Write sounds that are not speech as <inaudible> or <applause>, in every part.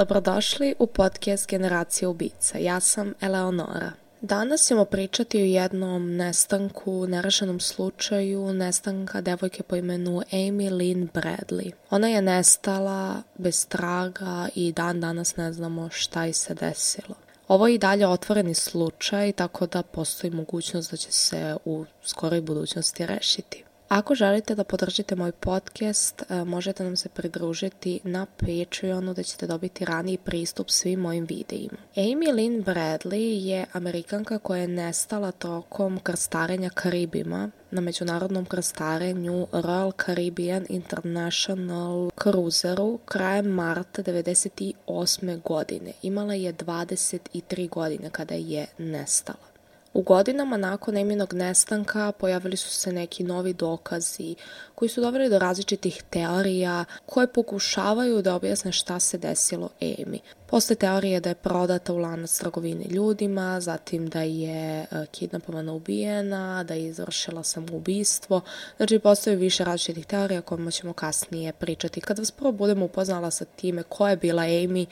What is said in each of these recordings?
Dobrodošli u podcast Generacija ubica. Ja sam Eleonora. Danas ćemo pričati o jednom nestanku, nerešenom slučaju nestanka devojke po imenu Amy Lynn Bradley. Ona je nestala bez traga i dan danas ne znamo šta je se desilo. Ovo je i dalje otvoreni slučaj, tako da postoji mogućnost da će se u skoroj budućnosti rešiti. Ako želite da podržite moj podcast, e, možete nam se pridružiti na Patreonu da ćete dobiti raniji pristup svim mojim videima. Amy Lynn Bradley je Amerikanka koja je nestala tokom krstarenja Karibima na međunarodnom krstarenju Royal Caribbean International Cruiseru krajem marta 1998. godine. Imala je 23 godine kada je nestala. U godinama nakon Eminog nestanka pojavili su se neki novi dokazi koji su doveli do različitih teorija koje pokušavaju da objasne šta se desilo Emi. Posle teorije da je prodata u lanac trgovine ljudima, zatim da je e, kidnapovana ubijena, da je izvršila samoubistvo. Znači, postoje više različitih teorija kojima ćemo kasnije pričati. Kad vas prvo budemo upoznala sa time ko je bila Amy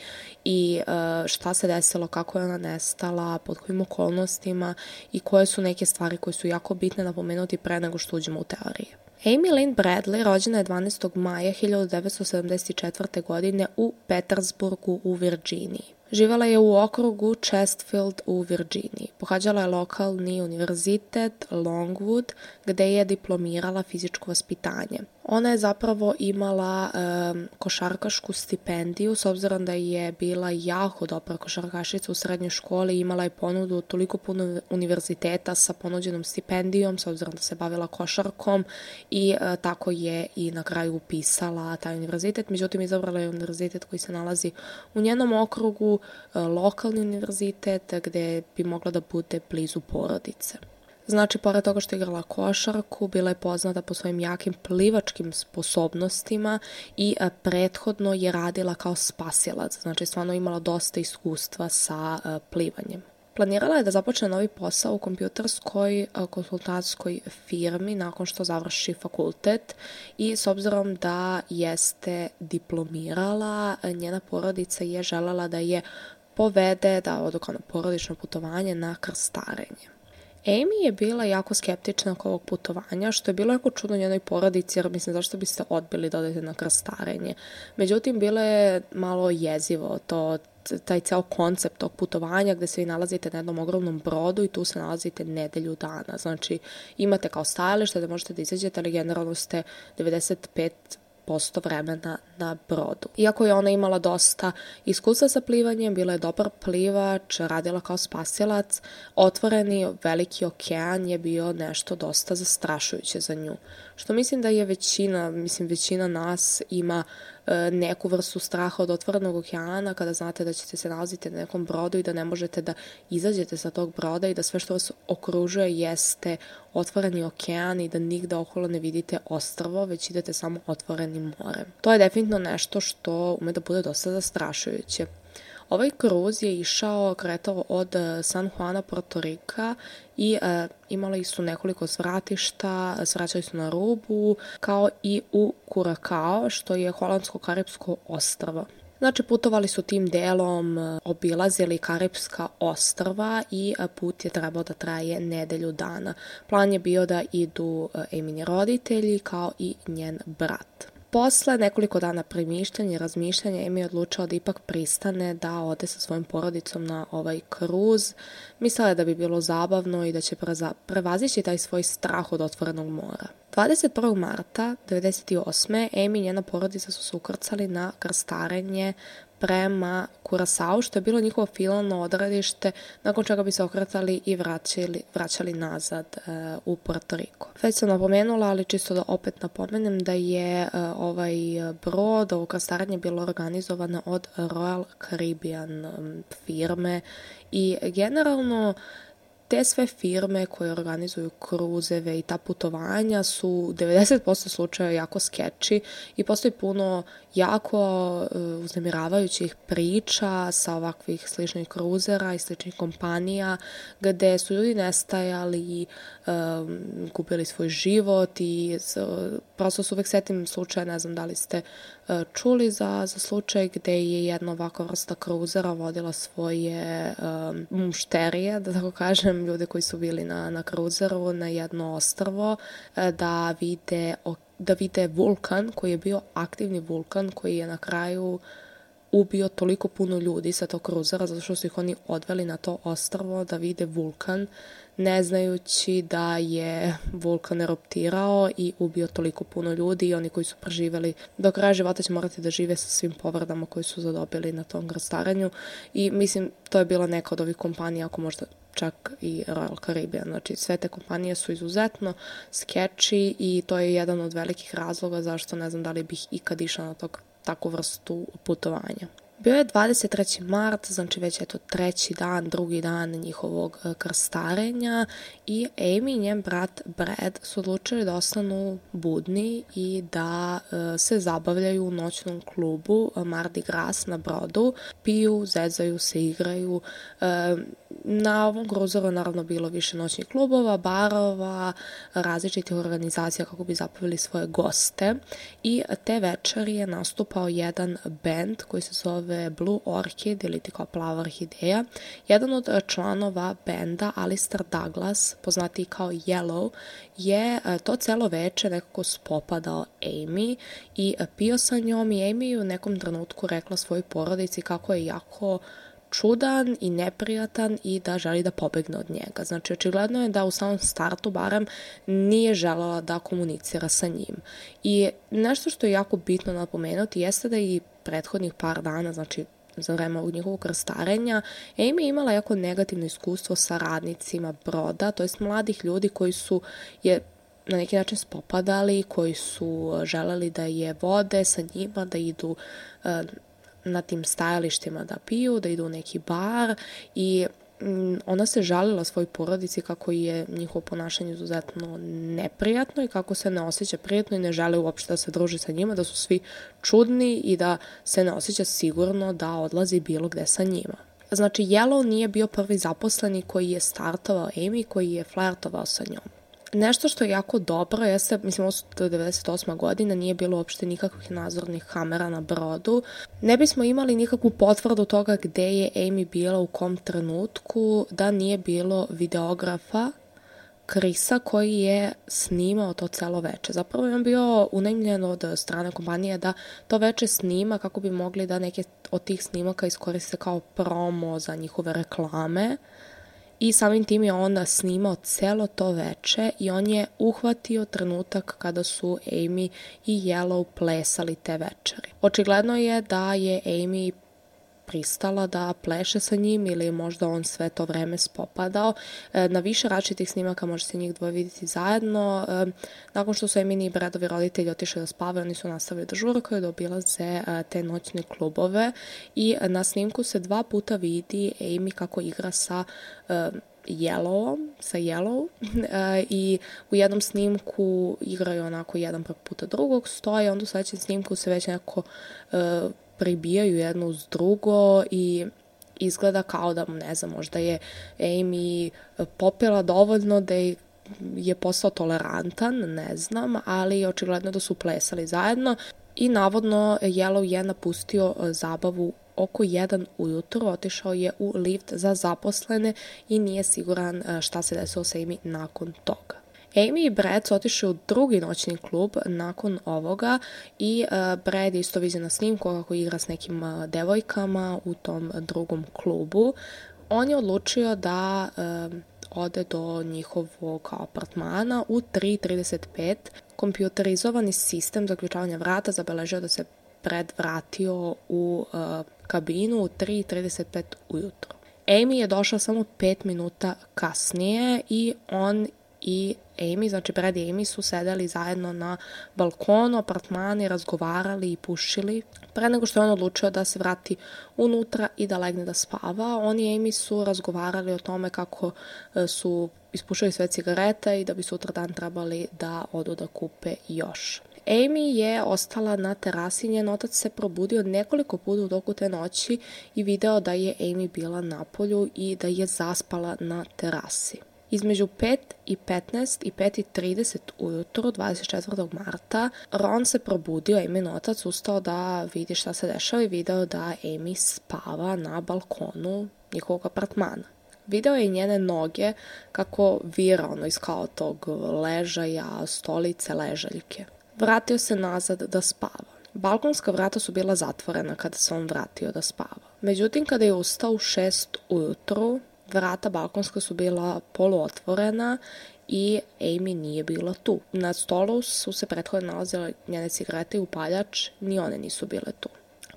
i e, šta se desilo, kako je ona nestala, pod kojim okolnostima i koje su neke stvari koje su jako bitne napomenuti pre nego što uđemo u teorije. Amy Lynn Bradley rođena je 12. maja 1974. godine u Petersburgu u Virginiji. Živela je u okrugu Chestfield u Virginiji. Pohađala je lokalni univerzitet Longwood gde je diplomirala fizičko vaspitanje. Ona je zapravo imala um, košarkašku stipendiju s obzirom da je bila jako dobra košarkašica u srednjoj školi imala je ponudu toliko puno univerziteta sa ponuđenom stipendijom s obzirom da se bavila košarkom i uh, tako je i na kraju upisala taj univerzitet. Međutim, izabrala je univerzitet koji se nalazi u njenom okrugu, uh, lokalni univerzitet gde bi mogla da bude blizu porodice. Znači, pored toga što je igrala košarku, bila je poznata po svojim jakim plivačkim sposobnostima i e, prethodno je radila kao spasilac. Znači, stvarno imala dosta iskustva sa e, plivanjem. Planirala je da započne novi posao u kompjuterskoj konsultantskoj firmi nakon što završi fakultet i s obzirom da jeste diplomirala, njena porodica je želala da je povede da odu kao na porodično putovanje na krstarenje. Amy je bila jako skeptična oko ovog putovanja, što je bilo jako čudno njenoj porodici, jer mislim zašto biste odbili da odete na krstarenje. Međutim, bilo je malo jezivo to, taj ceo koncept tog putovanja gde se vi nalazite na jednom ogromnom brodu i tu se nalazite nedelju dana. Znači, imate kao stajalište da možete da izađete, ali generalno ste 95 posto vremena na brodu. Iako je ona imala dosta iskustva sa plivanjem, bila je dobar plivač, radila kao spasilac, otvoreni veliki okean je bio nešto dosta zastrašujuće za nju. Što mislim da je većina, mislim većina nas ima E, neku vrstu straha od otvorenog okeana kada znate da ćete se nalaziti na nekom brodu i da ne možete da izađete sa tog broda i da sve što vas okružuje jeste otvoreni okean i da nigde okolo ne vidite ostrvo, već idete samo otvorenim morem. To je definitivno nešto što ume da bude dosta zastrašujuće. Ovaj kruz je išao, kretao od e, San Juana, Porto Rika i e, imali su nekoliko svratišta, svraćali su na Rubu, kao i u Curacao, što je holandsko-karibsko ostrvo. Znači, putovali su tim delom, e, obilazili Karibska ostrva i e, put je trebao da traje nedelju dana. Plan je bio da idu Emini roditelji kao i njen brat. Posle nekoliko dana premišljanja i razmišljanja Emi je odlučila da ipak pristane da ode sa svojom porodicom na ovaj kruz. Mislila je da bi bilo zabavno i da će prevazići taj svoj strah od otvorenog mora. 21. marta 1998. Emi i njena porodica su se ukrcali na krstarenje prema Kurasao, što je bilo njihovo finalno odredište, nakon čega bi se okretali i vraćali, vraćali nazad e, u Puerto Rico. Već sam napomenula, ali čisto da opet napomenem da je e, ovaj brod, ovo krastaranje bilo organizovano od Royal Caribbean firme i generalno te sve firme koje organizuju kruzeve i ta putovanja su 90% slučaja jako skeči i postoji puno jako uh, uznemiravajućih priča sa ovakvih sličnih kruzera i sličnih kompanija gde su ljudi nestajali, um, kupili svoj život i uh, prosto su uvek setim slučaja, ne znam da li ste e, čuli za, za slučaj gde je jedna ovakva vrsta kruzera vodila svoje um, mušterije, da tako kažem, ljude koji su bili na, na kruzeru na jedno ostrvo da vide, da vide vulkan koji je bio aktivni vulkan koji je na kraju ubio toliko puno ljudi sa tog kruzera zato što su ih oni odveli na to ostrvo da vide vulkan ne znajući da je vulkan eruptirao i ubio toliko puno ljudi i oni koji su preživeli do kraja života će morati da žive sa svim povredama koji su zadobili na tom grstaranju i mislim to je bila neka od ovih kompanija ako možda čak i Royal Caribbean. Znači sve te kompanije su izuzetno skeči i to je jedan od velikih razloga zašto ne znam da li bih ikad išla na tog, takvu vrstu putovanja. Bio je 23. mart, znači već je to treći dan, drugi dan njihovog e, krstarenja i Amy i njen brat Brad su odlučili da ostanu budni i da e, se zabavljaju u noćnom klubu e, Mardi Gras na brodu, piju, zezaju se, igraju. Na ovom kruzeru naravno bilo više noćnih klubova, barova, različitih organizacija kako bi zapavili svoje goste i te večeri je nastupao jedan band koji se zove zove Blue Orchid ili ti kao plava orhideja. Jedan od e, članova benda, Alistair Douglas, poznati kao Yellow, je e, to celo veče nekako spopadao Amy i e, pio sa njom i Amy u nekom trenutku rekla svojoj porodici kako je jako čudan i neprijatan i da želi da pobegne od njega. Znači, očigledno je da u samom startu barem nije želela da komunicira sa njim. I nešto što je jako bitno napomenuti jeste da i prethodnih par dana, znači za vreme ovog njihovog krstarenja, Amy je imala jako negativno iskustvo sa radnicima broda, to jest mladih ljudi koji su je na neki način spopadali, koji su želeli da je vode sa njima, da idu uh, na tim stajalištima da piju, da idu u neki bar i ona se žalila svoj porodici kako je njihovo ponašanje izuzetno neprijatno i kako se ne osjeća prijatno i ne žele uopšte da se druži sa njima, da su svi čudni i da se ne osjeća sigurno da odlazi bilo gde sa njima. Znači, Yellow nije bio prvi zaposleni koji je startovao Amy, koji je flertovao sa njom. Nešto što je jako dobro jeste, mislim, ovo su 98. godina, nije bilo uopšte nikakvih nadzornih kamera na brodu. Ne bismo imali nikakvu potvrdu toga gde je Amy bila u kom trenutku, da nije bilo videografa Krisa koji je snimao to celo veče. Zapravo je on bio unajmljen od strane kompanije da to veče snima kako bi mogli da neke od tih snimaka iskoriste kao promo za njihove reklame. I samim tim je on snimao celo to veče i on je uhvatio trenutak kada su Amy i Yellow plesali te večeri. Očigledno je da je Amy pristala da pleše sa njim ili možda on sve to vreme spopadao. E, na više različitih snimaka može se njih dvoje vidjeti zajedno. E, nakon što su Emini i Bredovi roditelji otišli da spavaju, oni su nastavili da žurkaju, da obilaze e, te noćne klubove i na snimku se dva puta vidi Amy kako igra sa Yellowom, sa Yellow i u jednom snimku igraju onako jedan puta drugog stoje, onda u sledećem snimku se već neko pribijaju jedno uz drugo i izgleda kao da, ne znam, možda je Amy popela dovoljno da je je postao tolerantan, ne znam, ali očigledno da su plesali zajedno i navodno Yellow je napustio e, zabavu oko 1 ujutro, otišao je u lift za zaposlene i nije siguran e, šta se desilo sa Amy nakon toga. Amy i Brad su otišli u drugi noćni klub nakon ovoga i uh, Brad isto vidio na snimku kako igra s nekim uh, devojkama u tom drugom klubu. On je odlučio da uh, ode do njihovog apartmana u 3.35. Kompjuterizovani sistem zaključavanja vrata zabeležio da se Brad vratio u kabinu u 3.35 ujutro. Amy je došla samo 5 minuta kasnije i on i Amy, znači Brad i Amy su sedeli zajedno na balkonu, apartmani, razgovarali i pušili. Pre nego što je on odlučio da se vrati unutra i da legne da spava, oni i Amy su razgovarali o tome kako e, su ispušali sve cigarete i da bi sutra dan trebali da odu da kupe još. Amy je ostala na terasi, njen otac se probudio nekoliko puta u toku te noći i video da je Amy bila na polju i da je zaspala na terasi. Između 5 i 15 i 5 i 30 ujutru 24. marta Ron se probudio, Amy'n otac ustao da vidi šta se dešava i video da Amy spava na balkonu njihovog apartmana. Video je njene noge kako vira ono iz kao tog ležaja, stolice, ležaljke. Vratio se nazad da spava. Balkonska vrata su bila zatvorena kada se on vratio da spava. Međutim, kada je ustao u šest ujutru, vrata balkonska su bila poluotvorena i Amy nije bila tu. Na stolu su se prethodno nalazile njene cigarete i upaljač, ni one nisu bile tu.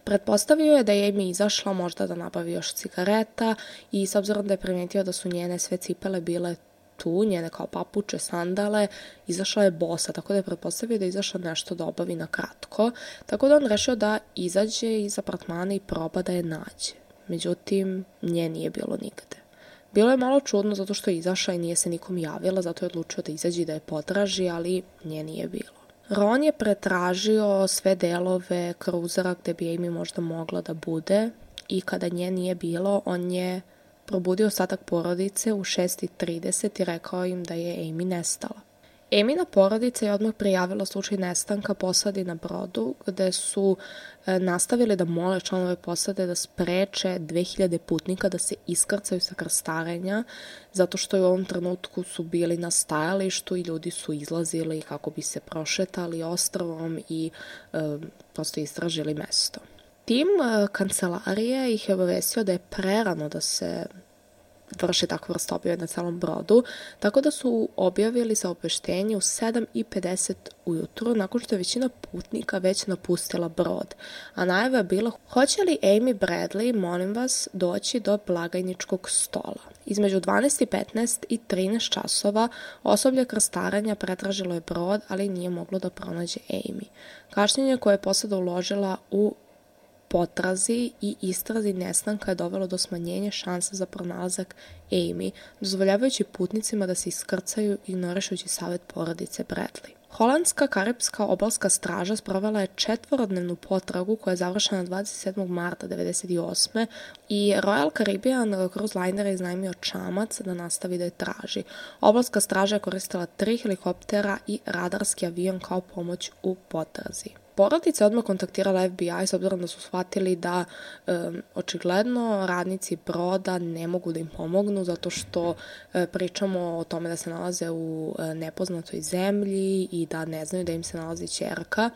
Pretpostavio je da je Amy izašla možda da nabavi još cigareta i s obzirom da je primetio da su njene sve cipele bile tu, njene kao papuče, sandale, izašla je bosa, tako da je pretpostavio da je izašla nešto da obavi na kratko, tako da on rešio da izađe iz apartmana i proba da je nađe. Međutim, nje nije bilo nigde. Bilo je malo čudno zato što je izašla i nije se nikom javila, zato je odlučio da izađe i da je potraži, ali nje nije bilo. Ron je pretražio sve delove kruzera gde bi Amy možda mogla da bude i kada nje nije bilo, on je probudio ostatak porodice u 6.30 i rekao im da je Amy nestala. Emina porodica je odmah prijavila slučaj nestanka posadi na brodu, gde su e, nastavili da mole članove posade da spreče 2000 putnika da se iskrcaju sa krstarenja, zato što u ovom trenutku su bili na stajalištu i ljudi su izlazili kako bi se prošetali ostrovom i e, prosto istražili mesto. Tim e, kancelarije ih je obavesio da je prerano da se vrši takvu vrstu objave na celom brodu, tako da su objavili saopeštenje u 7.50 ujutru nakon što je većina putnika već napustila brod, a najava je bila hoće li Amy Bradley, molim vas, doći do blagajničkog stola. Između 12.15 i 13 časova osoblje krstaranja pretražilo je brod, ali nije moglo da pronađe Amy. Kašnjenje koje je posada uložila u potrazi i istrazi nestanka je dovelo do smanjenja šansa za pronalazak Amy, dozvoljavajući putnicima da se iskrcaju ignorišujući savet porodice Bradley. Holandska karibska obalska straža sprovela je četvorodnevnu potragu koja je završena 27. marta 1998. i Royal Caribbean cruise liner je iznajmio čamac da nastavi da je traži. Obalska straža je koristila tri helikoptera i radarski avion kao pomoć u potrazi. Porodica je odmah kontaktirala FBI s obzirom da su shvatili da um, očigledno radnici broda ne mogu da im pomognu zato što e, pričamo o tome da se nalaze u e, nepoznatoj zemlji i da ne znaju da im se nalazi čerka.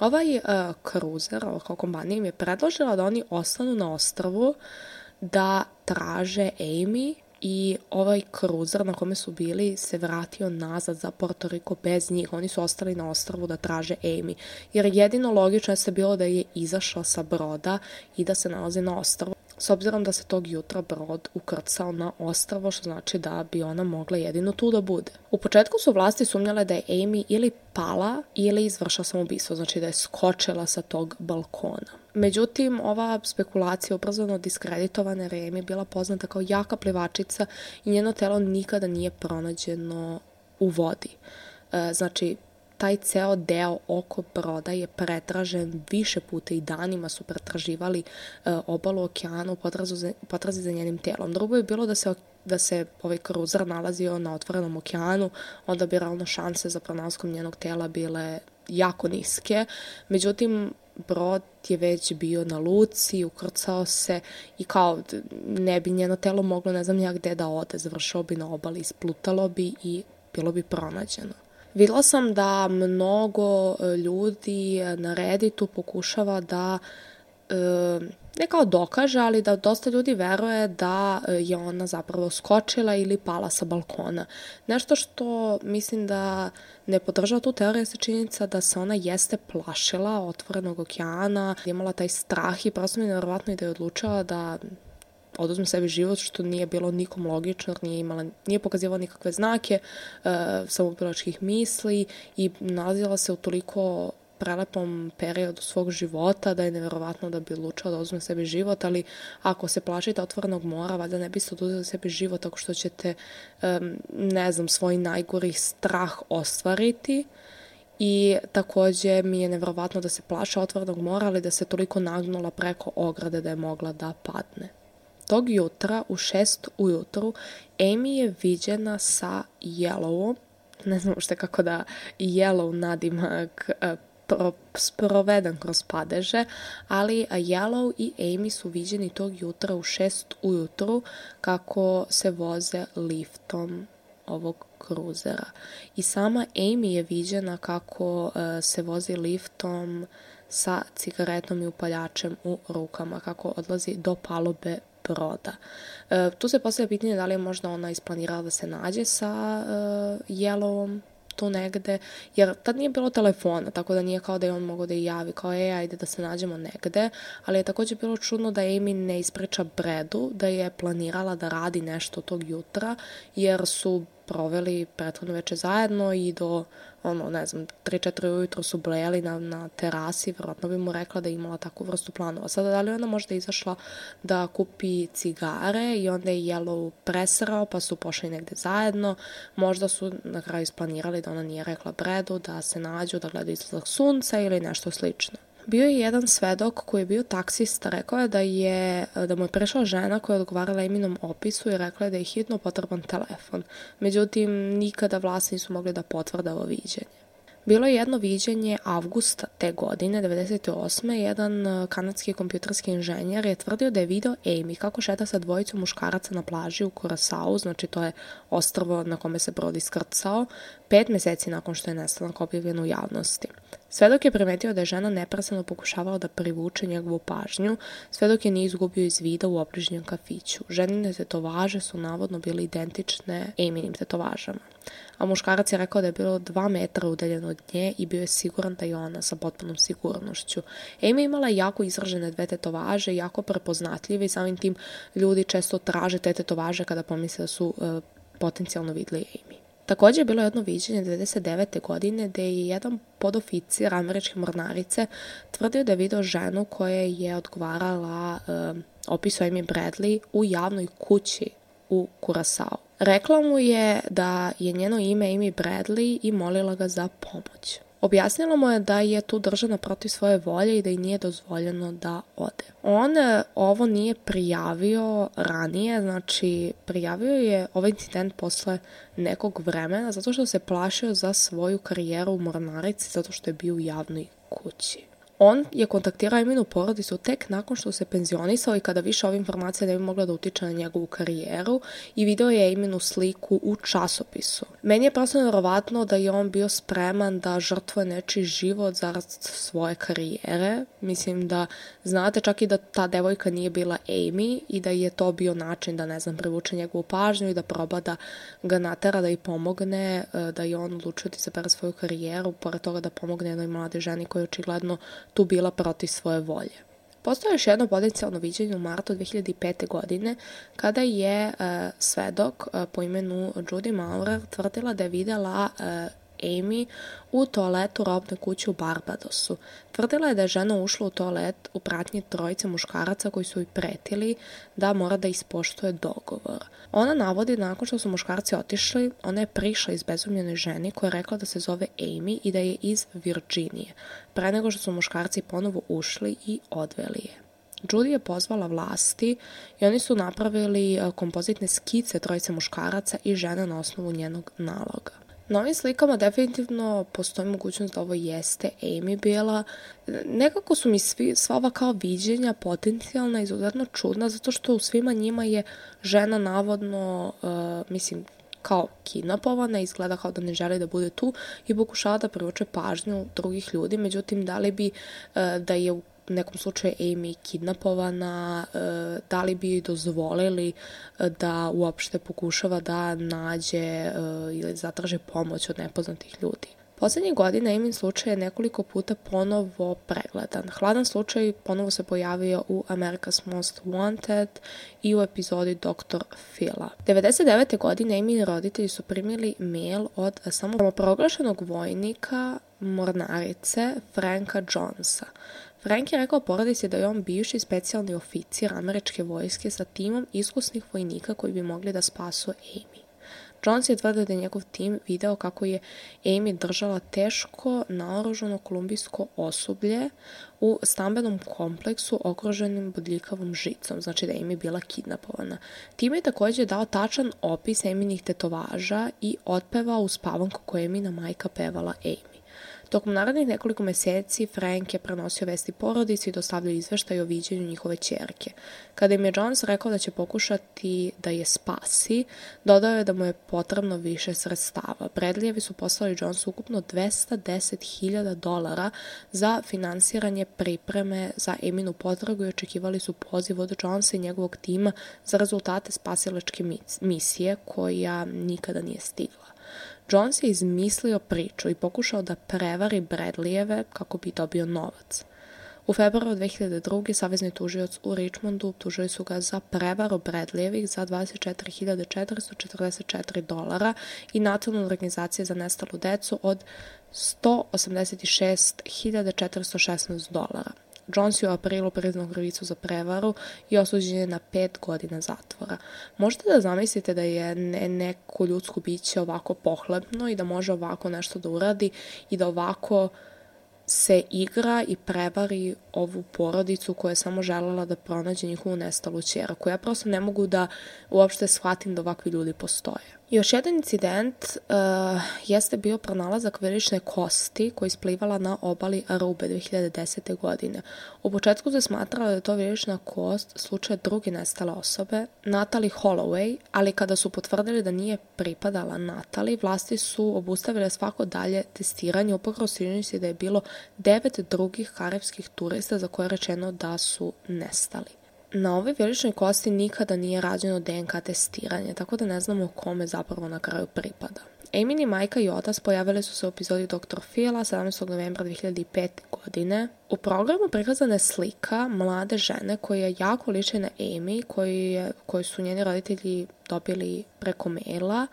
Ovaj uh, kruzer, ova kao kompanija im je predložila da oni ostanu na ostrvu da traže Amy i ovaj kruzer na kome su bili se vratio nazad za Porto Riko bez njih. Oni su ostali na ostrvu da traže Amy. Jer jedino logično je se bilo da je izašla sa broda i da se nalazi na ostrvu. S obzirom da se tog jutra brod ukrcao na ostrvo, što znači da bi ona mogla jedino tu da bude. U početku su vlasti sumnjale da je Amy ili pala ili izvršila samoubistvo, znači da je skočila sa tog balkona. Međutim, ova spekulacija ubrzano diskreditovana jer je Amy bila poznata kao jaka plivačica i njeno telo nikada nije pronađeno u vodi. E, znači, taj ceo deo oko broda je pretražen više puta i danima su pretraživali uh, obalu okeanu u potrazi, za njenim telom. Drugo je bilo da se da se ovaj kruzer nalazio na otvorenom okeanu, onda bi realno šanse za pronalazkom njenog tela bile jako niske. Međutim, brod je već bio na luci, ukrcao se i kao ne bi njeno telo moglo ne znam ja gde da ode, završao bi na obali, isplutalo bi i bilo bi pronađeno. Videla sam da mnogo e, ljudi na Redditu pokušava da e, ne kao dokaže, ali da dosta ljudi veruje da e, je ona zapravo skočila ili pala sa balkona. Nešto što mislim da ne podržava tu teoriju se činjenica da se ona jeste plašila otvorenog okeana, imala taj strah i prosto mi je nevjerovatno i da je odlučila da oduzme sebi život, što nije bilo nikom logično, nije, imala, nije pokazivala nikakve znake uh, samoubilačkih misli i nalazila se u toliko prelepom periodu svog života da je neverovatno da bi odlučila da uzme sebi život, ali ako se plašite otvorenog mora, valjda ne biste oduzeli sebi život tako što ćete, um, ne znam, svoj najgori strah ostvariti. I takođe mi je neverovatno da se plaša otvorenog mora, ali da se toliko nagnula preko ograde da je mogla da padne. Tog jutra u šest ujutru Amy je viđena sa Yellowom, ne znam ušte kako da Yellow nadimak sproveden kroz padeže, ali Yellow i Amy su viđeni tog jutra u šest ujutru kako se voze liftom ovog kruzera. I sama Amy je viđena kako uh, se vozi liftom sa cigaretom i upaljačem u rukama, kako odlazi do palube broda. E, tu se postavlja pitanje da li je možda ona isplanirala da se nađe sa e, Yellowom tu negde, jer tad nije bilo telefona, tako da nije kao da je on mogao da je javi, kao je, ajde da se nađemo negde, ali je takođe bilo čudno da Amy ne ispriča Bredu da je planirala da radi nešto tog jutra, jer su proveli prethodno veče zajedno i do, ono, ne znam, 3-4 ujutro su blejali na, na terasi, verovatno bi mu rekla da je imala takvu vrstu planova. Sada, da li ona možda izašla da kupi cigare i onda je Yellow presrao, pa su pošli negde zajedno, možda su na kraju isplanirali da ona nije rekla Bredu, da se nađu, da gledaju izlazak sunca ili nešto slično. Bio je jedan svedok koji je bio taksista, rekao je da, je, da mu je prešla žena koja je odgovarala iminom opisu i rekla je da je hitno potreban telefon. Međutim, nikada vlasti nisu mogli da potvrda ovo viđenje. Bilo je jedno viđenje avgusta te godine, 98. Jedan e, kanadski kompjuterski inženjer je tvrdio da je video Amy kako šeta sa dvojicom muškaraca na plaži u Kurasau, znači to je ostrvo na kome se brod iskrcao, pet meseci nakon što je nestanak objavljen u javnosti. Svedok je primetio da je žena neprestano pokušavala da privuče njegovu pažnju, sve dok je nije izgubio iz vida u obližnjem kafiću. Ženine tetovaže su navodno bile identične Eminim tetovažama. A muškarac je rekao da je bilo dva metra udaljen od nje i bio je siguran da je ona sa potpunom sigurnošću. Amy imala jako izražene dve tetovaže, jako prepoznatljive i samim tim ljudi često traže te tetovaže kada pomisle da su uh, potencijalno videli Amy. Takođe je bilo jedno viđenje 99. godine gde je jedan podoficir američke mornarice tvrdio da je video ženu koja je odgovarala uh, opisu Amy Bradley u javnoj kući u Kurasao. Rekla mu je da je njeno ime Amy Bradley i molila ga za pomoć. Objasnila mu je da je tu držana protiv svoje volje i da i nije dozvoljeno da ode. On e, ovo nije prijavio ranije, znači prijavio je ovaj incident posle nekog vremena zato što se plašio za svoju karijeru u mornarici zato što je bio u javnoj kući. On je kontaktirao Eminu porodicu tek nakon što se penzionisao i kada više ove informacije ne bi mogla da utiče na njegovu karijeru i video je Eminu sliku u časopisu. Meni je prosto nevjerovatno da je on bio spreman da žrtvuje nečiji život zarad svoje karijere. Mislim da znate čak i da ta devojka nije bila Amy i da je to bio način da, ne znam, privuče njegovu pažnju i da proba da ga natera da i pomogne, e, da je on odlučio da izabere svoju karijeru, pored toga da pomogne jednoj mlade ženi koja je očigledno tu bila protiv svoje volje. Postoje još jedno potencijalno viđenje u martu 2005. godine kada je uh, svedok uh, po imenu Judy Maurer tvrdila da je videla uh, Amy u toaletu robne kuće u Barbadosu. Tvrdila je da je žena ušla u toalet u pratnji trojice muškaraca koji su joj pretili da mora da ispoštuje dogovor. Ona navodi da nakon što su muškarci otišli, ona je prišla iz bezumljene ženi koja je rekla da se zove Amy i da je iz Virginije, pre nego što su muškarci ponovo ušli i odveli je. Judy je pozvala vlasti i oni su napravili e, kompozitne skice trojice muškaraca i žene na osnovu njenog naloga. Na ovim slikama definitivno postoji mogućnost da ovo jeste Amy bila. Nekako su mi svi, sva ova kao viđenja potencijalna izuzetno čudna zato što u svima njima je žena navodno, uh, mislim, kao kidnapovana, izgleda kao da ne želi da bude tu i pokušava da privuče pažnju drugih ljudi, međutim da li bi uh, da je u nekom slučaju Amy kidnapovana, e, da li bi dozvolili e, da uopšte pokušava da nađe e, ili zatraže pomoć od nepoznatih ljudi. Poslednjih godina Emin slučaj je nekoliko puta ponovo pregledan. Hladan slučaj ponovo se pojavio u America's Most Wanted i u epizodi Dr. Phila. 99. godine Emin roditelji su primili mail od samoproglašenog vojnika mornarice Franka Jonesa. Frank je rekao porodici da je on bivši specijalni oficir američke vojske sa timom iskusnih vojnika koji bi mogli da spasu Amy. Jones je tvrdio da je njegov tim video kako je Amy držala teško naoružano kolumbijsko osoblje u stambenom kompleksu okruženim bodljikavom žicom, znači da je Amy bila kidnapovana. Tim je takođe dao tačan opis Eminih tetovaža i otpevao u spavanku koje je Emina majka pevala Amy. Tokom narednih nekoliko meseci Frank je prenosio vesti porodici i dostavljao izveštaj o viđenju njihove čerke. Kada im je Jones rekao da će pokušati da je spasi, dodao je da mu je potrebno više sredstava. Bradleyevi su poslali Jones ukupno 210.000 dolara za finansiranje pripreme za Eminu potragu i očekivali su poziv od Jonesa i njegovog tima za rezultate spasilačke misije koja nikada nije stigla. Jones je izmislio priču i pokušao da prevari Bradleyeve kako bi dobio novac. U februaru 2002. savezni tužioc u Richmondu optužili su ga za prevaru Bradleyevih za 24.444 dolara i nacionalnu organizacije za nestalu decu od 186.416 dolara. Jones je u aprilu priznao krivicu za prevaru i osuđen je na pet godina zatvora. Možete da zamislite da je ne, neko ljudsko biće ovako pohlepno i da može ovako nešto da uradi i da ovako se igra i prevari ovu porodicu koja je samo želela da pronađe njihovu nestalu čeraku. Ja prosto ne mogu da uopšte shvatim da ovakvi ljudi postoje. Još jedan incident uh, jeste bio pronalazak velične kosti koja isplivala na obali Arube 2010. godine. U početku se smatralo da je to velična kost slučaj druge nestale osobe, Natalie Holloway, ali kada su potvrdili da nije pripadala Natalie, vlasti su obustavile svako dalje testiranje upravo se da je bilo devet drugih karevskih turista za koje je rečeno da su nestali. Na ovoj veličnoj kosti nikada nije rađeno DNK testiranje, tako da ne znamo kome zapravo na kraju pripada. Emini majka i otac pojavili su se u epizodi Dr. Phila 17. novembra 2005. godine. U programu prikazana je slika mlade žene koja jako liče na Amy, koju, koju su njeni roditelji dobili preko maila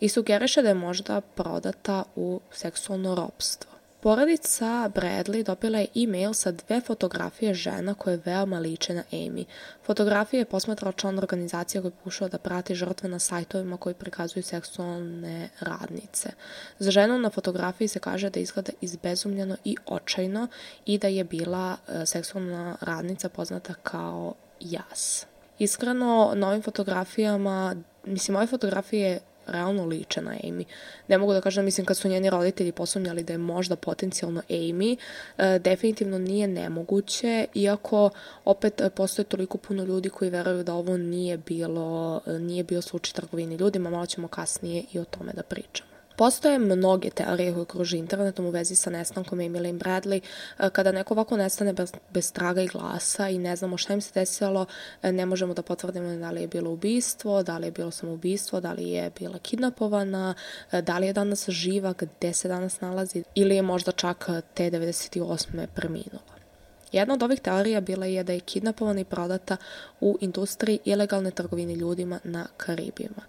i sugeriše da je možda prodata u seksualno ropstvo. Porodica Bradley dobila je e-mail sa dve fotografije žena koje veoma liče na Amy. Fotografije je posmatrao član organizacije koji pokušao da prati žrtve na sajtovima koji prikazuju seksualne radnice. Za ženu na fotografiji se kaže da izgleda izbezumljeno i očajno i da je bila e, seksualna radnica poznata kao jas. Iskreno, na ovim fotografijama, mislim, ove fotografije realno liče na Amy. Ne mogu da kažem, mislim, kad su njeni roditelji posumnjali da je možda potencijalno Amy, e, definitivno nije nemoguće, iako opet e, postoje toliko puno ljudi koji veruju da ovo nije bilo, e, nije bio slučaj trgovini ljudima, malo ćemo kasnije i o tome da pričamo. Postoje mnoge teorije koje kruži internetom u vezi sa nestankom Emily Bradley. E, kada neko ovako nestane bez, bez traga i glasa i ne znamo šta im se desilo, e, ne možemo da potvrdimo da li je bilo ubistvo, da li je bilo samoubistvo, da li je bila kidnapovana, e, da li je danas živa, gde se danas nalazi ili je možda čak te 98. preminula. Jedna od ovih teorija bila je da je kidnapovana i prodata u industriji ilegalne trgovine ljudima na Karibima.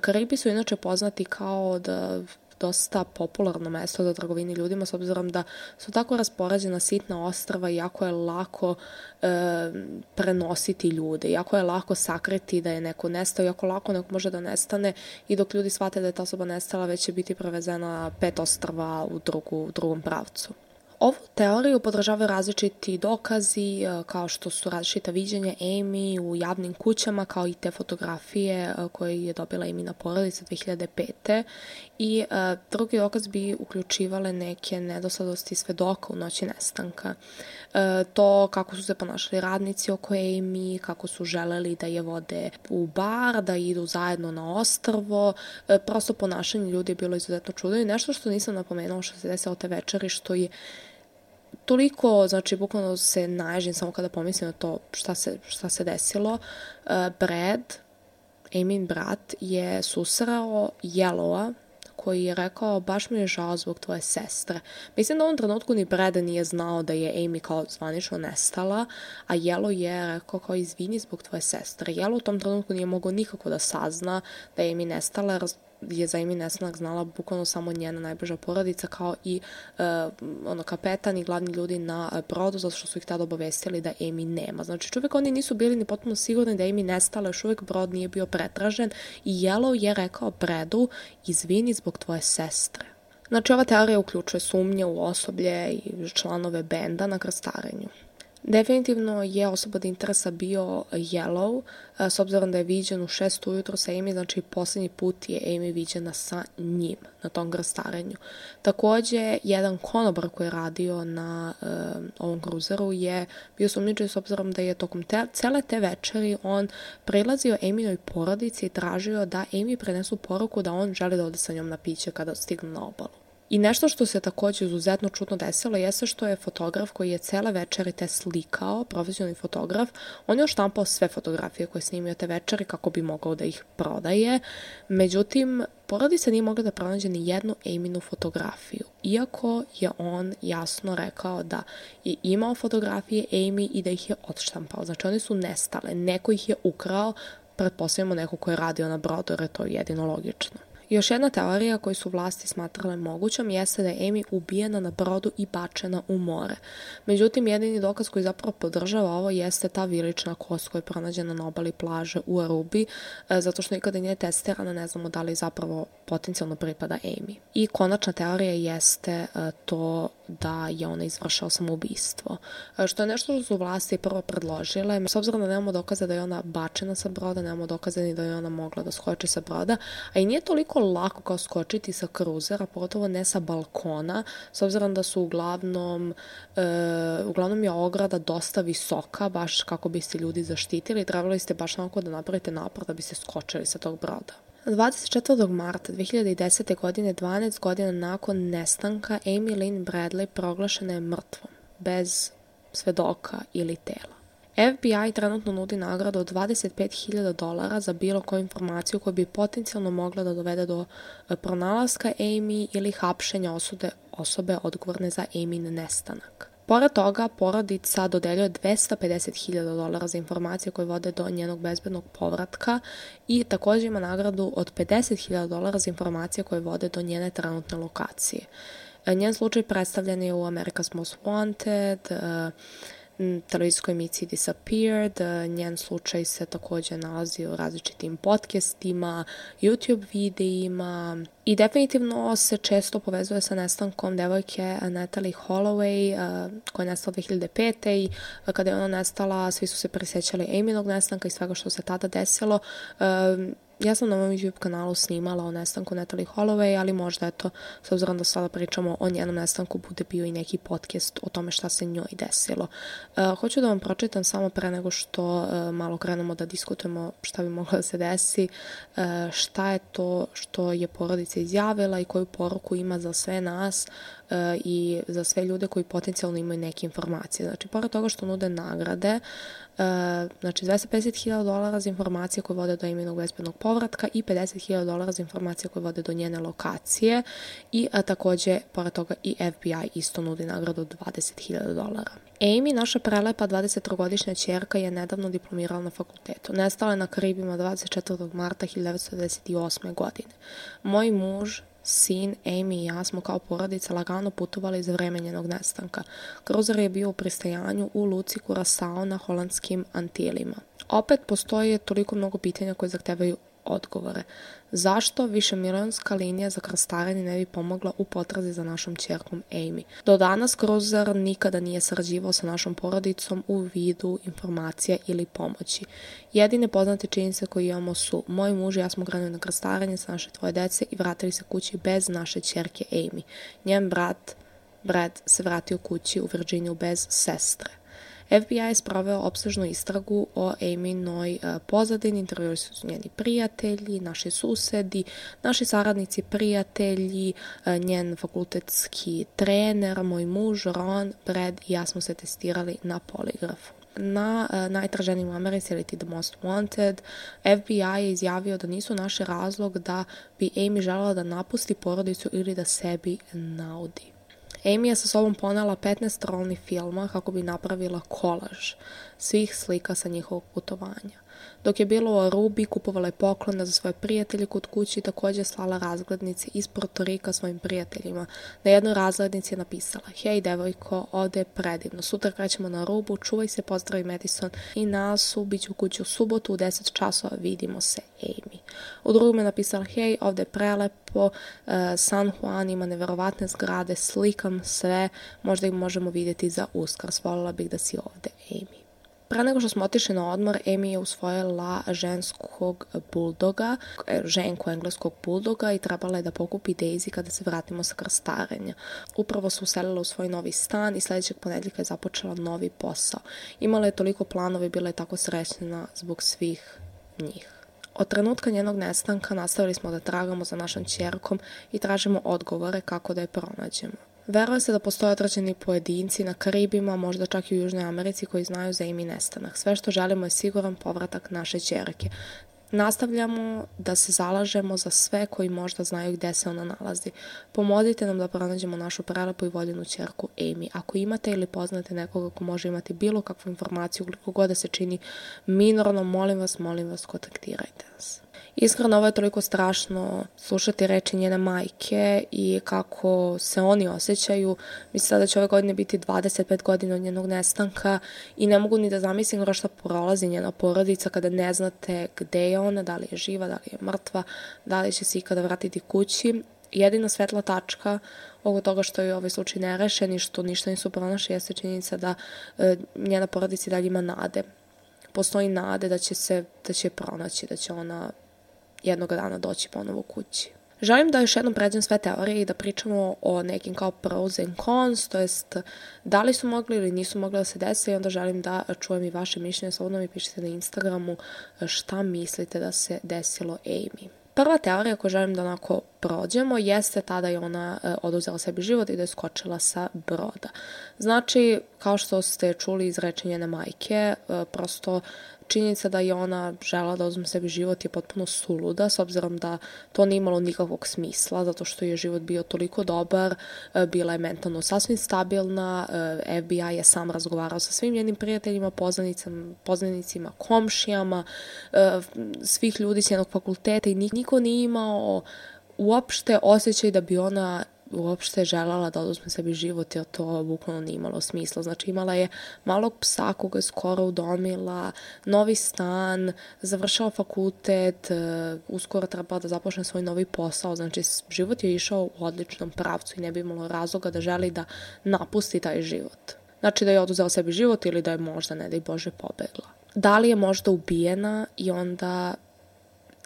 Karibi su inače poznati kao da dosta popularno mesto za trgovini ljudima s obzirom da su tako raspoređena sitna ostrava i jako je lako e, prenositi ljude, jako je lako sakriti da je neko nestao, jako lako neko može da nestane i dok ljudi shvate da je ta osoba nestala već će biti prevezena pet ostrava u, drugu, u drugom pravcu. Ovu teoriju podržavaju različiti dokazi, e, kao što su različita viđenja Amy u javnim kućama, kao i te fotografije e, koje je dobila Amy na porodica 2005. I uh, drugi dokaz bi uključivale neke nedoslednosti svedoka u noći nestanka. To kako su se ponašali radnici oko Amy, kako su želeli da je vode u bar, da idu zajedno na ostrvo. Prosto ponašanje ljudi je bilo izuzetno čudo i nešto što nisam napomenula što se desilo te večeri, što je toliko, znači, bukvalno se naježim samo kada pomislim na to šta se, šta se desilo. Uh, Brad, Amin brat, je susrao Yellowa, koji je rekao baš mi je žao zbog tvoje sestre. Mislim da u ovom trenutku ni Brad nije znao da je Amy kao zvanično nestala, a Yellow je rekao kao izvini zbog tvoje sestre. Yellow u tom trenutku nije mogao nikako da sazna da je Amy nestala, je za Amy nestanak znala bukvalno samo njena najbliža porodica kao i uh, ono kapetan i glavni ljudi na uh, brodu zato što su ih tada obavestili da Amy nema. Znači čovjek oni nisu bili ni potpuno sigurni da Amy nestala, još uvek brod nije bio pretražen i Yellow je rekao Bredu izvini zbog tvoje sestre. Znači ova teorija uključuje sumnje u osoblje i članove benda na krstarenju. Definitivno je osoba od interesa bio Yellow, s obzirom da je viđen u 6 ujutro sa Amy, znači poslednji put je Amy viđena sa njim na tom grstarenju. Takođe, jedan konobar koji je radio na uh, ovom kruzeru je bio sumničaj s obzirom da je tokom te, cele te večeri on prilazio Aminoj porodici i tražio da Amy prenesu poruku da on želi da ode sa njom na piće kada stignu na obalu. I nešto što se takođe izuzetno čutno desilo jeste što je fotograf koji je cele večeri te slikao, profesionalni fotograf, on je oštampao sve fotografije koje je snimio te večeri kako bi mogao da ih prodaje. Međutim, porodica nije mogla da pronađe ni jednu Aminu fotografiju, iako je on jasno rekao da je imao fotografije Amy i da ih je odštampao. Znači, one su nestale, neko ih je ukrao, pretpostavljamo neko ko je radio na brodu, jer je to jedino logično. Još jedna teorija koju su vlasti smatrale mogućom jeste da je Amy ubijena na brodu i bačena u more. Međutim, jedini dokaz koji zapravo podržava ovo jeste ta vilična kost koja je pronađena na obali plaže u Arubi, e, zato što nikada nije testirana, ne znamo da li zapravo potencijalno pripada Amy. I konačna teorija jeste e, to da je ona izvršao samoubistvo. E, što je nešto što su vlasti prvo predložile, s obzirom da nemamo dokaza da je ona bačena sa broda, nemamo dokaza ni da je ona mogla da skoči sa broda, a i nije toliko lako kao skočiti sa kruzera, pogotovo ne sa balkona, s obzirom da su uglavnom, e, uglavnom je ograda dosta visoka, baš kako bi se ljudi zaštitili, trebali ste baš onako da napravite napor da bi se skočili sa tog broda. 24. marta 2010. godine, 12 godina nakon nestanka, Amy Lynn Bradley proglašena je mrtvom, bez svedoka ili tela. FBI trenutno nudi nagradu od 25.000 dolara za bilo koju informaciju koja bi potencijalno mogla da dovede do e, pronalaska Amy ili hapšenja osude osobe odgovorne za Amin nestanak. Pored toga, porodica dodeljuje 250.000 dolara za informacije koje vode do njenog bezbednog povratka i takođe ima nagradu od 50.000 dolara za informacije koje vode do njene trenutne lokacije. E, njen slučaj predstavljen je u America's Most Wanted, uh, televizijskoj emisiji Disappeared, e, njen slučaj se takođe nalazi u različitim podcastima, YouTube videima i definitivno se često povezuje sa nestankom devojke Natalie Holloway e, koja je nestala 2005. i kada je ona nestala svi su se prisjećali Aminog nestanka i svega što se tada desilo e, Ja sam na mom YouTube kanalu snimala o nestanku Natalie Holloway, ali možda eto, s obzirom da sada pričamo o njenom nestanku, bude bio i neki podcast o tome šta se njoj desilo. Uh, hoću da vam pročitam samo pre nego što uh, malo krenemo da diskutujemo šta bi moglo da se desi, uh, šta je to što je porodica izjavila i koju poruku ima za sve nas i za sve ljude koji potencijalno imaju neke informacije. Znači, pored toga što nude nagrade, Uh, znači 250.000 dolara za informacije koje vode do imenog bezbednog povratka i 50.000 dolara za informacije koje vode do njene lokacije i a, takođe, pored toga i FBI isto nudi nagradu od 20.000 dolara. Amy, naša prelepa 23-godišnja čerka, je nedavno diplomirala na fakultetu. Nestala je na Karibima 24. marta 1998. godine. Moj muž, Sin, Amy i ja smo kao porodica lagano putovali za vreme njenog nestanka. Kruzer je bio u pristajanju u Luci Curacao na holandskim Antilima. Opet postoje toliko mnogo pitanja koje zahtevaju odgovore. Zašto više milionska linija za krstarenje ne bi pomogla u potrazi za našom čerkom Amy? Do danas Cruiser nikada nije sarađivao sa našom porodicom u vidu informacija ili pomoći. Jedine poznate činjenice koje imamo su moj muž i ja smo krenuli na krstarenje sa naše tvoje dece i vratili se kući bez naše čerke Amy. Njen brat Brad se vratio kući u Virginiju bez sestre. FBI je sproveo opsežnu istragu o Aminoj e, pozadini, intervjuali su njeni prijatelji, naši susedi, naši saradnici, prijatelji, e, njen fakultetski trener, moj muž, Ron, Brad i ja smo se testirali na poligrafu. Na uh, najtraženijim u Americi ili The Most Wanted, FBI je izjavio da nisu naše razlog da bi Amy želela da napusti porodicu ili da sebi naudi. Amy je sa sobom ponela 15 rolnih filma kako bi napravila kolaž svih slika sa njihovog putovanja. Dok je bilo u Arubi, kupovala je poklone za svoje prijatelje kod kući i takođe slala razglednice iz Portorika svojim prijateljima. Na jednoj razglednici je napisala Hej, devojko, ovde je predivno. Sutra krećemo na Arubu, čuvaj se, pozdravi Madison i Nasu, bit ću kući u subotu u 10 časova, vidimo se, Amy. U drugom je napisala Hej, ovde je prelepo, uh, San Juan ima neverovatne zgrade, slikam sve, možda ih možemo vidjeti za uskrs, volila bih da si ovde, Amy. Pre nego što smo otišli na odmor, Amy je usvojila ženskog buldoga, e, ženku engleskog buldoga i trebala je da pokupi Daisy kada se vratimo sa krstarenja. Upravo se uselila u svoj novi stan i sledećeg ponedljika je započela novi posao. Imala je toliko planova i bila je tako srećna zbog svih njih. Od trenutka njenog nestanka nastavili smo da tragamo za našom čerkom i tražimo odgovore kako da je pronađemo. Veruje se da postoje određeni pojedinci na Karibima, možda čak i u Južnoj Americi koji znaju za imi nestanak. Sve što želimo je siguran povratak naše čerke. Nastavljamo da se zalažemo za sve koji možda znaju gde se ona nalazi. Pomodite nam da pronađemo našu prelepu i voljenu čerku Amy. Ako imate ili poznate nekoga ko može imati bilo kakvu informaciju, koliko god da se čini minorno, molim vas, molim vas, kontaktirajte nas. Iskreno, ovo je toliko strašno slušati reči njene majke i kako se oni osjećaju. Mislim da će ove godine biti 25 godina od njenog nestanka i ne mogu ni da zamislim kroz šta prolazi njena porodica kada ne znate gde je ona, da li je živa, da li je mrtva, da li će se ikada vratiti kući. Jedina svetla tačka oko toga što je ovaj slučaj nerešen i što ništa nisu pronašli jeste činjenica da e, njena porodica dalje ima nade postoji nade da će se da će pronaći, da će ona jednog dana doći ponovo kući. Želim da još jednom pređem sve teorije i da pričamo o nekim kao pros and cons, to jest da li su mogli ili nisu mogli da se desi i onda želim da čujem i vaše mišljenje, slobodno mi pišite na Instagramu šta mislite da se desilo Amy. Prva teorija koju želim da onako prođemo jeste tada da je ona e, oduzela sebi život i da je skočila sa broda. Znači, kao što ste čuli iz rečenjene majke, e, prosto činjenica da je ona žela da uzme sebi život je potpuno suluda, s obzirom da to nije imalo nikakvog smisla, zato što je život bio toliko dobar, e, bila je mentalno sasvim stabilna, e, FBI je sam razgovarao sa svim njenim prijateljima, poznanicima, komšijama, e, svih ljudi s jednog fakulteta i niko nije imao uopšte osjećaj da bi ona uopšte želala da oduzme sebi život, jer to bukvalno nije imalo smisla. Znači imala je malog psa koga je skoro udomila, novi stan, završala fakultet, uh, uskoro trebala da započne svoj novi posao, znači život je išao u odličnom pravcu i ne bi imalo razloga da želi da napusti taj život. Znači da je oduzela sebi život ili da je možda, ne da i Bože, pobegla. Da li je možda ubijena i onda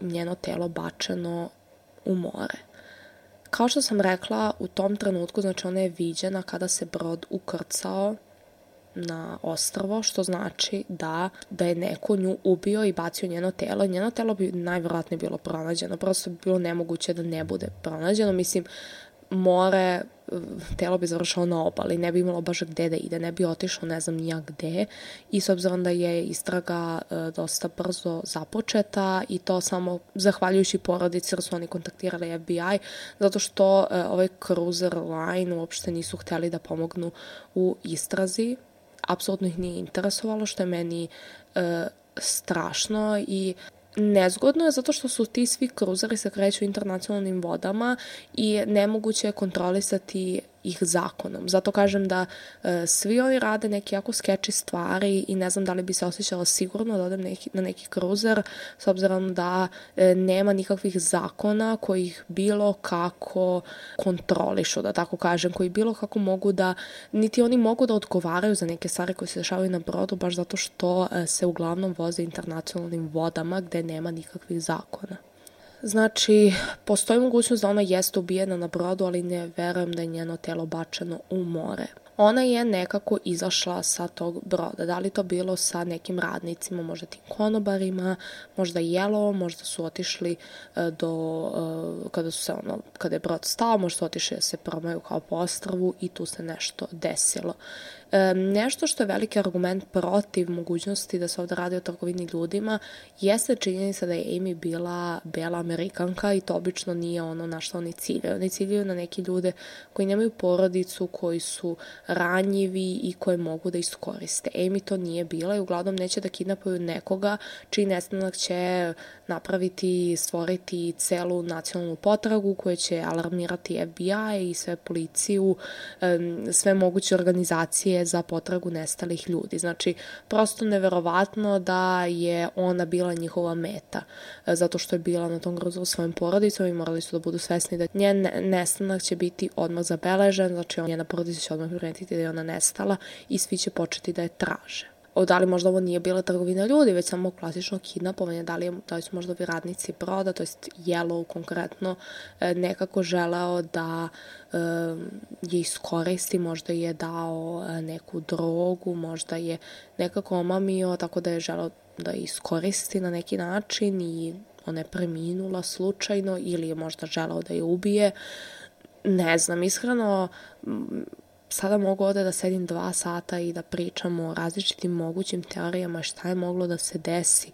njeno telo bačeno u more? Kao što sam rekla, u tom trenutku, znači ona je viđena kada se brod ukrcao na ostrvo, što znači da, da je neko nju ubio i bacio njeno telo. Njeno telo bi najvjerojatnije bilo pronađeno, prosto bi bilo nemoguće da ne bude pronađeno. Mislim, more, telo bi završalo na obali, ne bi imalo baš gde da ide, ne bi otišao ne znam nija gde. I s obzirom da je istraga e, dosta brzo započeta i to samo zahvaljujući porodici jer su oni kontaktirali FBI zato što e, ovaj cruiser line uopšte nisu hteli da pomognu u istrazi. Apsolutno ih nije interesovalo što je meni e, strašno i nezgodno je zato što su ti svi kruzeri se kreću internacionalnim vodama i nemoguće je kontrolisati ih zakonom. Zato kažem da e, svi oni rade neke jako skeči stvari i ne znam da li bi se osjećala sigurno da odem neki, na neki kruzer s obzirom da e, nema nikakvih zakona koji ih bilo kako kontrolišu, da tako kažem, koji bilo kako mogu da, niti oni mogu da odgovaraju za neke stvari koje se dešavaju na brodu baš zato što e, se uglavnom voze internacionalnim vodama gde nema nikakvih zakona. Znači, postoji mogućnost da ona jeste ubijena na brodu, ali ne verujem da je njeno telo bačeno u more. Ona je nekako izašla sa tog broda. Da li to bilo sa nekim radnicima, možda tim konobarima, možda jelo, možda su otišli e, do, e, kada su se ono, kada je brod stao, možda su otišli da se promaju kao po ostravu i tu se nešto desilo. Nešto što je veliki argument protiv mogućnosti da se ovde radi o trgovini ljudima jeste činjenica da je Amy bila bela amerikanka i to obično nije ono na što oni ciljaju. Oni ciljaju na neke ljude koji nemaju porodicu, koji su ranjivi i koje mogu da iskoriste. Amy to nije bila i uglavnom neće da kidnapuju nekoga čiji nestanak će napraviti, stvoriti celu nacionalnu potragu koja će alarmirati FBI i sve policiju, sve moguće organizacije za potragu nestalih ljudi. Znači, prosto neverovatno da je ona bila njihova meta, e, zato što je bila na tom grozu svojim porodicom i morali su da budu svesni da njen nestanak će biti odmah zabeležen, znači njena porodica će odmah primetiti da je ona nestala i svi će početi da je traže o, da li možda ovo nije bila trgovina ljudi, već samo klasično kidnapovanje, da li, da li su možda ovi radnici broda, to jest Yellow konkretno, e, nekako želeo da e, je iskoristi, možda je dao e, neku drogu, možda je nekako omamio, tako da je želeo da je iskoristi na neki način i ona je preminula slučajno ili je možda želeo da je ubije. Ne znam, iskreno sada mogu ovde da sedim dva sata i da pričamo o različitim mogućim teorijama šta je moglo da se desi.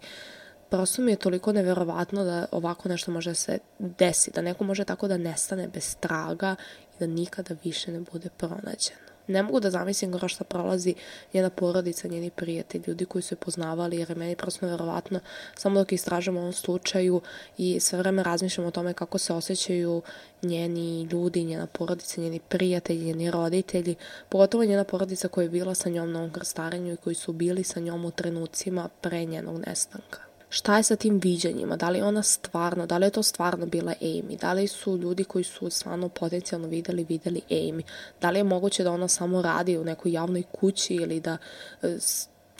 Prosto mi je toliko neverovatno da ovako nešto može da se desi, da neko može tako da nestane bez traga i da nikada više ne bude pronađeno. Ne mogu da zamislim kroz šta prolazi njena porodica, njeni prijatelji, ljudi koji su je poznavali, jer je meni prosto nevjerovatno samo dok istražamo ovom slučaju i sve vreme razmišljamo o tome kako se osjećaju njeni ljudi, njena porodica, njeni prijatelji, njeni roditelji, pogotovo njena porodica koja je bila sa njom na ovom krstarenju i koji su bili sa njom u trenucima pre njenog nestanka šta je sa tim viđanjima, da li ona stvarno, da li je to stvarno bila Amy, da li su ljudi koji su stvarno potencijalno videli, videli Amy, da li je moguće da ona samo radi u nekoj javnoj kući ili da e,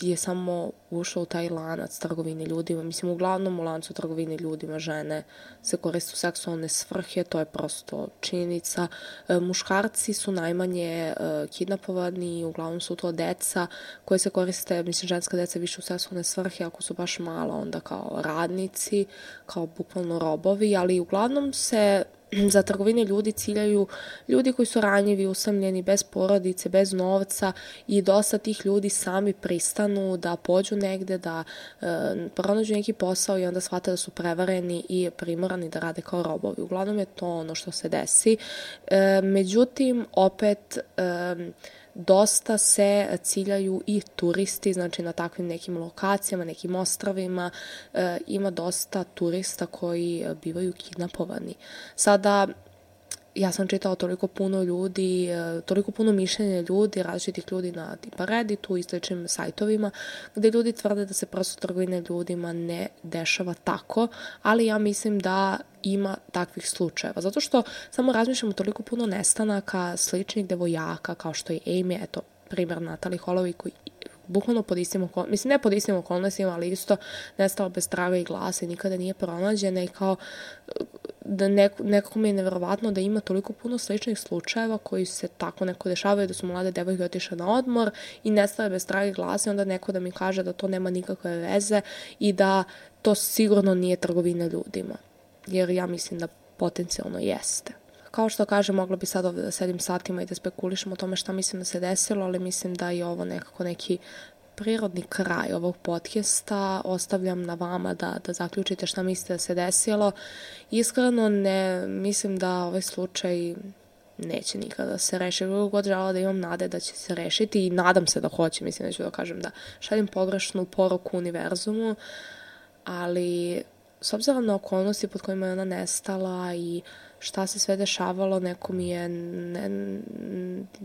je samo ušao u taj lanac trgovine ljudima. Mislim, uglavnom u lancu trgovine ljudima žene se koriste u seksualne svrhe, to je prosto činjenica. E, muškarci su najmanje e, kidnapovani, uglavnom su to deca koje se koriste, mislim, ženska deca više u seksualne svrhe, ako su baš mala, onda kao radnici, kao bukvalno robovi, ali uglavnom se <clears throat> za trgovine ljudi ciljaju ljudi koji su ranjivi, usamljeni, bez porodice, bez novca i dosta tih ljudi sami pristanu da pođu negde, da e, pronađu neki posao i onda shvate da su prevareni i primorani da rade kao robovi. Uglavnom je to ono što se desi. E, međutim, opet... E, dosta se ciljaju i turisti, znači na takvim nekim lokacijama, nekim ostravima, e, ima dosta turista koji bivaju kidnapovani. Sada, ja sam čitala toliko puno ljudi, e, toliko puno mišljenja ljudi, različitih ljudi na tipa Redditu i sličnim sajtovima, gde ljudi tvrde da se prosto trgovine ljudima ne dešava tako, ali ja mislim da ima takvih slučajeva. Zato što samo razmišljamo toliko puno nestanaka sličnih devojaka, kao što je Amy, eto, primjer Natali Holovi koji bukvalno pod istim okolnostima, mislim ne pod istim okolnostima, ali isto nestala bez traga i glasa i nikada nije pronađena i kao da neko, nekako mi je nevjerovatno da ima toliko puno sličnih slučajeva koji se tako neko dešavaju, da su mlade devojke otišle na odmor i nestale bez traga i glasa i onda neko da mi kaže da to nema nikakve veze i da to sigurno nije trgovina ljudima. Jer ja mislim da potencijalno jeste. Kao što kažem, mogla bi sad ovde da sedim satima i da spekulišem o tome šta mislim da se desilo, ali mislim da je ovo nekako neki prirodni kraj ovog podcasta. Ostavljam na vama da, da zaključite šta mislite da se desilo. Iskreno ne mislim da ovaj slučaj neće nikada da se reši. Kako god žela da imam nade da će se rešiti i nadam se da hoće, mislim da ću da kažem da šaljem pogrešnu poruku univerzumu, ali s obzirom na okolnosti pod kojima je ona nestala i šta se sve dešavalo, neko mi je ne,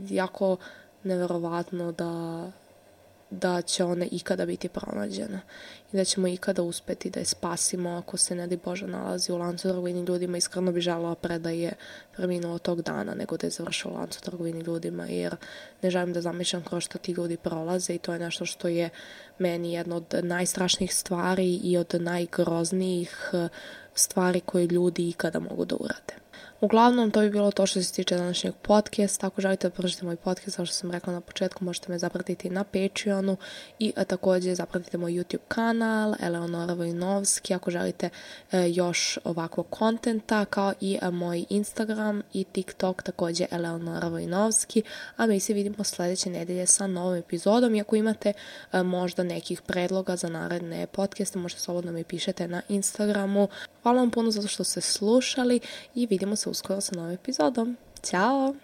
jako neverovatno da da će ona ikada biti pronađena i da ćemo ikada uspeti da je spasimo ako se ne di Bože nalazi u lancu trgovini ljudima. Iskreno bi želala pre da je preminuo tog dana nego da je završila u lancu trgovini ljudima jer ne želim da zamišljam kroz što ti ljudi prolaze i to je nešto što je meni jedna od najstrašnijih stvari i od najgroznijih stvari koje ljudi ikada mogu da urade. Uglavnom, to bi bilo to što se tiče današnjeg podcasta. Ako želite da podržite moj podcast, kao što sam rekla na početku, možete me zapratiti na Patreonu i a, takođe zapratite moj YouTube kanal, Eleonora Vojnovski, ako želite e, još ovakvog kontenta, kao i a, moj Instagram i TikTok, takođe Eleonora Vojnovski, a mi se vidimo sledeće nedelje sa novom epizodom i ako imate možda nekih predloga za naredne podcaste, možete slobodno mi pišete na Instagramu. Hvala vam puno zato što ste slušali i vidimo se uskoro sa novim epizodom. Ćao!